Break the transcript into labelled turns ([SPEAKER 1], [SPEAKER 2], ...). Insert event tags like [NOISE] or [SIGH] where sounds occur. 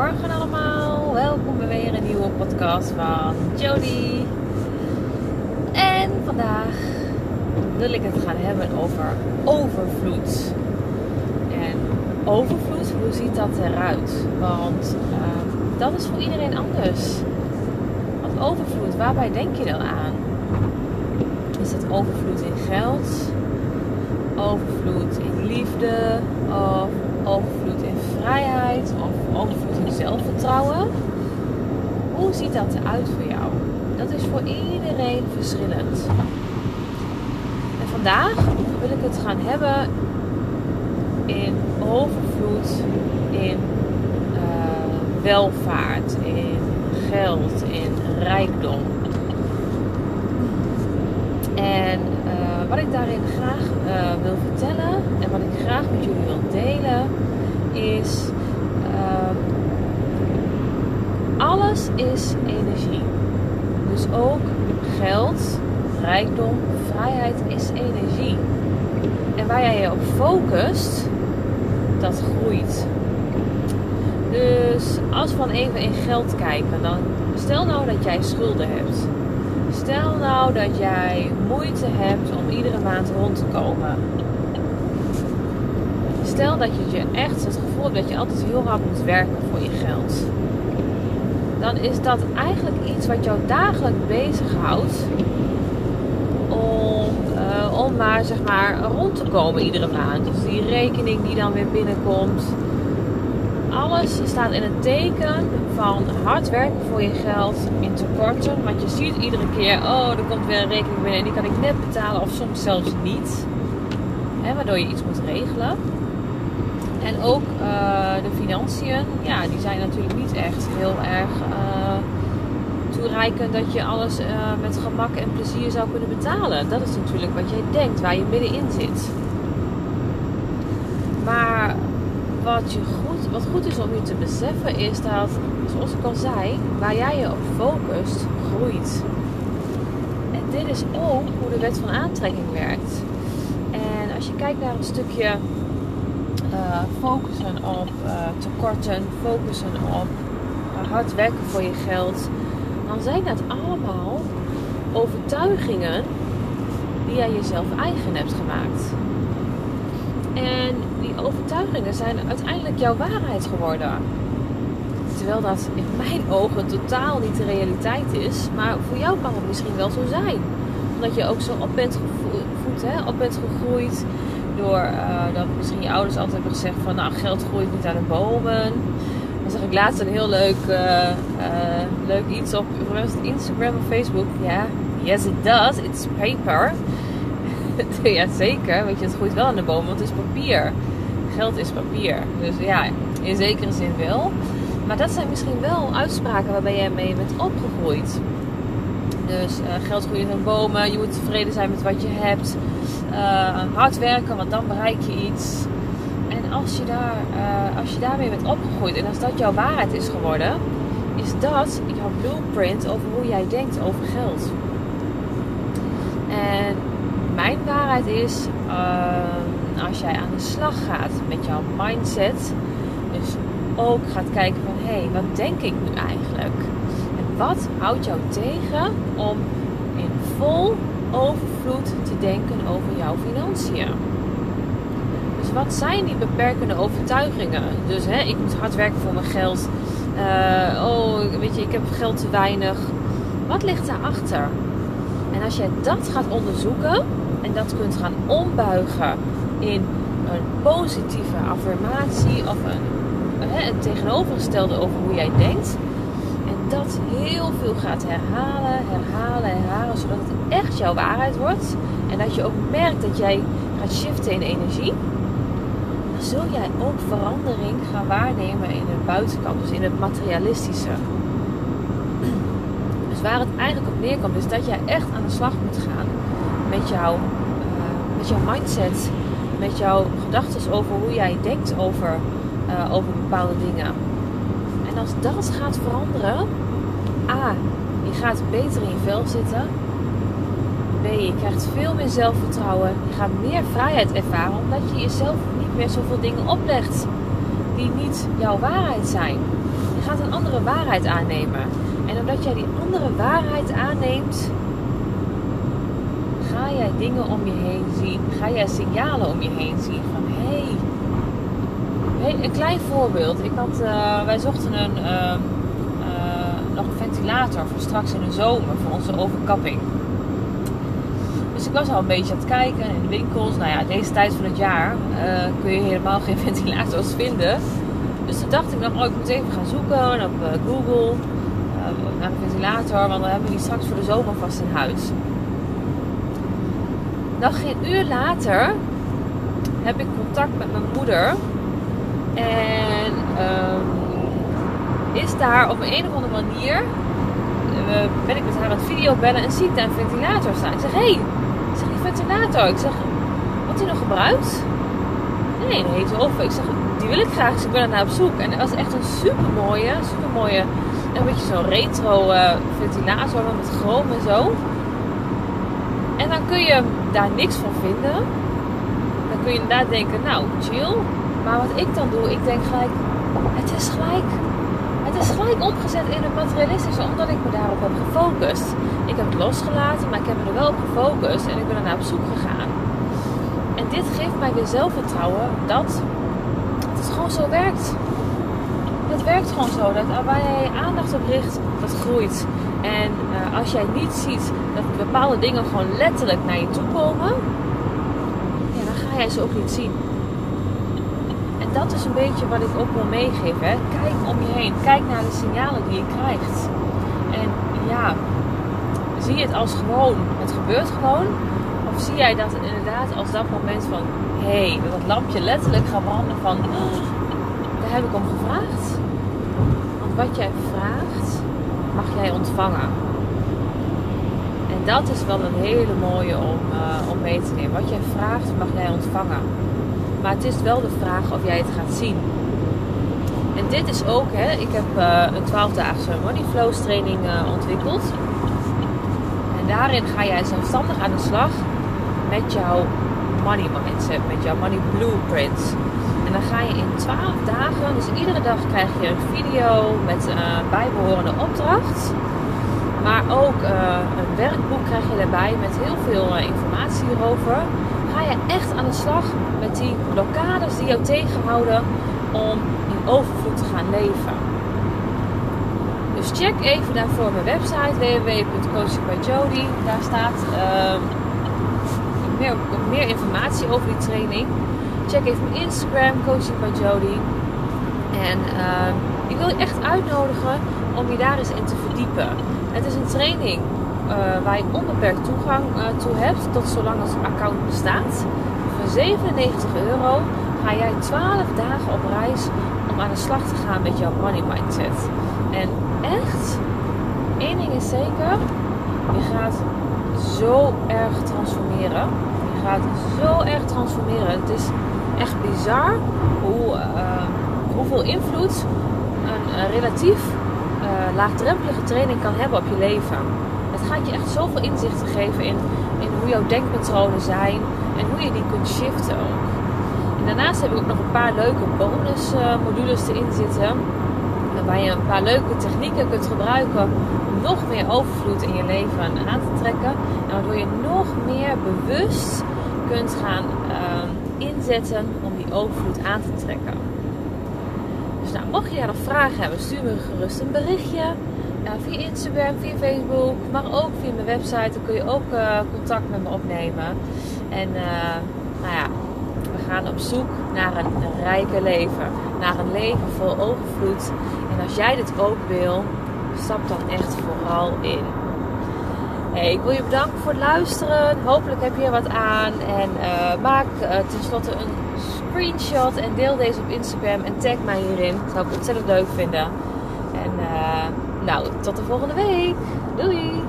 [SPEAKER 1] Goedemorgen allemaal, welkom bij weer een nieuwe podcast van Jody. En vandaag wil ik het gaan hebben over overvloed. En overvloed, hoe ziet dat eruit? Want uh, dat is voor iedereen anders. Want overvloed, waarbij denk je dan aan? Is het overvloed in geld? Overvloed in liefde? Of overvloed in vrijheid of overvloed zelfvertrouwen. Hoe ziet dat eruit voor jou? Dat is voor iedereen verschillend. En vandaag wil ik het gaan hebben in overvloed, in uh, welvaart, in geld, in rijkdom. En uh, wat ik daarin graag uh, wil vertellen en wat ik graag met jullie wil delen, is uh, alles is energie. Dus ook geld, rijkdom, vrijheid is energie. En waar jij je op focust, dat groeit. Dus als we dan even in geld kijken, dan stel nou dat jij schulden hebt. Stel nou dat jij moeite hebt om iedere maand rond te komen. Stel dat je je echt het gevoel hebt dat je altijd heel hard moet werken voor je geld. Dan is dat eigenlijk iets wat jou dagelijks bezighoudt om, uh, om maar zeg maar rond te komen iedere maand. Dus die rekening die dan weer binnenkomt. Alles staat in het teken van hard werken voor je geld in tekorten. Want je ziet iedere keer, oh, er komt weer een rekening binnen en die kan ik net betalen of soms zelfs niet. Waardoor je iets moet regelen. En ook uh, de financiën, ja, die zijn natuurlijk niet echt heel erg uh, toereikend dat je alles uh, met gemak en plezier zou kunnen betalen. Dat is natuurlijk wat jij denkt, waar je middenin zit. Maar wat, je goed, wat goed is om je te beseffen is dat, zoals ik al zei, waar jij je op focust, groeit. En dit is ook hoe de wet van aantrekking werkt. En als je kijkt naar een stukje uh, focussen op uh, tekorten, focussen op uh, hard werken voor je geld, dan zijn dat allemaal overtuigingen die jij jezelf eigen hebt gemaakt. En die overtuigingen zijn uiteindelijk jouw waarheid geworden. Terwijl dat in mijn [LAUGHS] ogen totaal niet de realiteit is. Maar voor jou kan het misschien wel zo zijn. Omdat je ook zo op bent gevoed, hè? op bent gegroeid. Door uh, dat misschien je ouders altijd hebben gezegd van nou geld groeit niet aan de bomen. Dan zag ik laatst een heel leuk, uh, uh, leuk iets op Instagram of Facebook. Ja, yes it does. It's paper. [LAUGHS] ja, zeker. Weet je, het groeit wel aan de boom, want het is papier. Geld is papier. Dus ja, in zekere zin wel. Maar dat zijn misschien wel uitspraken waarbij jij mee bent opgegroeid. Dus geld groeit aan bomen. Je moet tevreden zijn met wat je hebt. Uh, hard werken, want dan bereik je iets. En als je, daar, uh, als je daarmee bent opgegroeid en als dat jouw waarheid is geworden, is dat jouw blueprint over hoe jij denkt over geld. En mijn waarheid is, uh, als jij aan de slag gaat met jouw mindset, dus ook gaat kijken van hé, hey, wat denk ik nu eigenlijk? En wat houdt jou tegen om in vol overvloed te denken over jouw financiën? Dus wat zijn die beperkende overtuigingen? Dus hè, ik moet hard werken voor mijn geld. Uh, oh, weet je, ik heb geld te weinig. Wat ligt daarachter? En als jij dat gaat onderzoeken en dat kunt gaan ombuigen in een positieve affirmatie of een, hè, het tegenovergestelde over hoe jij denkt. Dat heel veel gaat herhalen, herhalen, herhalen, zodat het echt jouw waarheid wordt. En dat je ook merkt dat jij gaat shiften in energie. Dan zul jij ook verandering gaan waarnemen in de buitenkant, dus in het materialistische. [CLEARS THROAT] Dus waar het eigenlijk op neerkomt, is dat jij echt aan de slag moet gaan met jouw, uh, met jouw mindset, met jouw gedachten over hoe jij denkt over, uh, over bepaalde dingen. Als dat gaat veranderen, A, je gaat beter in je vel zitten. B, je krijgt veel meer zelfvertrouwen. Je gaat meer vrijheid ervaren omdat je jezelf niet meer zoveel dingen oplegt die niet jouw waarheid zijn. Je gaat een andere waarheid aannemen. En omdat jij die andere waarheid aanneemt, ga jij dingen om je heen zien. Ga jij signalen om je heen zien van hé. Hey, een klein voorbeeld. Ik had, uh, wij zochten een, uh, uh, nog een ventilator voor straks in de zomer voor onze overkapping. Dus ik was al een beetje aan het kijken in de winkels. Nou ja, deze tijd van het jaar kun je helemaal geen [LAUGHS] ventilators vinden. Dus toen dacht ik nog, oh, ik moet even gaan zoeken op Google naar een ventilator. Want dan hebben we die straks voor de zomer vast in huis. Nog geen uur later heb ik contact met mijn moeder. En um, is daar op een, of andere manier ben ik met haar aan het video bellen en zie ik daar een ventilator staan. Ik zeg, hé, hey, ik zeg, die ventilator. Ik zeg, wordt die nog gebruikt? Nee, nee, heet over. Ik zeg, die wil ik graag. Dus ik ben naar op zoek. En dat was echt een super mooie, super mooie, een beetje zo'n retro uh, ventilator met chroom en zo. En dan kun je daar niks van vinden. Dan kun je inderdaad denken, nou, chill. Maar wat ik dan doe, ik denk gelijk, het is gelijk het is gelijk omgezet in het materialistische, omdat ik me daarop heb gefocust. Ik heb het losgelaten, maar ik heb me er wel op gefocust en ik ben ernaar op zoek gegaan. En dit geeft mij weer zelfvertrouwen dat het gewoon zo werkt. Het werkt gewoon zo. Dat waar jij je aandacht op richt, dat groeit. En uh, als jij niet ziet dat bepaalde dingen gewoon letterlijk naar je toe komen, ja, dan ga jij ze ook niet zien dat is een beetje wat ik ook wil meegeven. Kijk om je heen. Kijk naar de signalen die je krijgt. En ja, zie je het als gewoon, het gebeurt gewoon. Of zie jij dat inderdaad als dat moment van, hé, hey, dat lampje letterlijk gaat branden van, oh, daar heb ik om gevraagd. Want wat jij vraagt, mag jij ontvangen. En dat is wel een hele mooie om, uh, om mee te nemen. Wat jij vraagt, mag jij ontvangen. Maar het is wel de vraag of jij het gaat zien. En dit is ook, hè, ik heb uh, een 12-daagse Money Flows training uh, ontwikkeld. En daarin ga jij zelfstandig aan de slag met jouw money mindset, met jouw money blueprint. En dan ga je in 12 dagen, dus iedere dag krijg je een video met uh, bijbehorende opdracht. Maar ook een werkboek krijg je erbij met heel veel informatie hierover ga je echt aan de slag die blokkades die jou tegenhouden om in overvloed te gaan leven. Dus check even daarvoor mijn website www.coachingbijjody. Daar staat uh, meer, meer informatie over die training. Check even mijn Instagram, Coaching by Jody. En uh, ik wil je echt uitnodigen om je daar eens in te verdiepen. Het is een training uh, waar je onbeperkt toegang uh, toe hebt, tot zolang het account bestaat. Voor 97 euro ga jij 12 dagen op reis om aan de slag te gaan met jouw money mindset. En echt, één ding is zeker, je gaat zo erg transformeren. Je gaat zo erg transformeren. Het is echt bizar hoe, uh, hoeveel invloed een relatief laagdrempelige training kan hebben op je leven het gaat je echt zoveel inzichten geven in, in hoe jouw denkpatronen zijn en hoe je die kunt shiften ook. En daarnaast heb ik ook nog een paar leuke bonus uh, modules erin zitten. Waar je een paar leuke technieken kunt gebruiken om nog meer overvloed in je leven aan te trekken. En waardoor je nog meer bewust kunt gaan uh, inzetten om die overvloed aan te trekken. Dus nou, mocht je daar nog vragen hebben, stuur me gerust een berichtje ja, via Instagram, via Facebook, maar ook via mijn website. Dan kun je ook uh, contact met me opnemen. En uh, nou ja, we gaan op zoek naar een, een rijke leven. Naar een leven vol overvloed. En als jij dit ook wil, stap dan echt vooral in. Hey, ik wil je bedanken voor het luisteren. Hopelijk heb je er wat aan. En uh, maak tenslotte een screenshot en deel deze op Instagram en tag mij hierin. Dat zou ik ontzettend leuk vinden. En nou, tot de volgende week. Doei!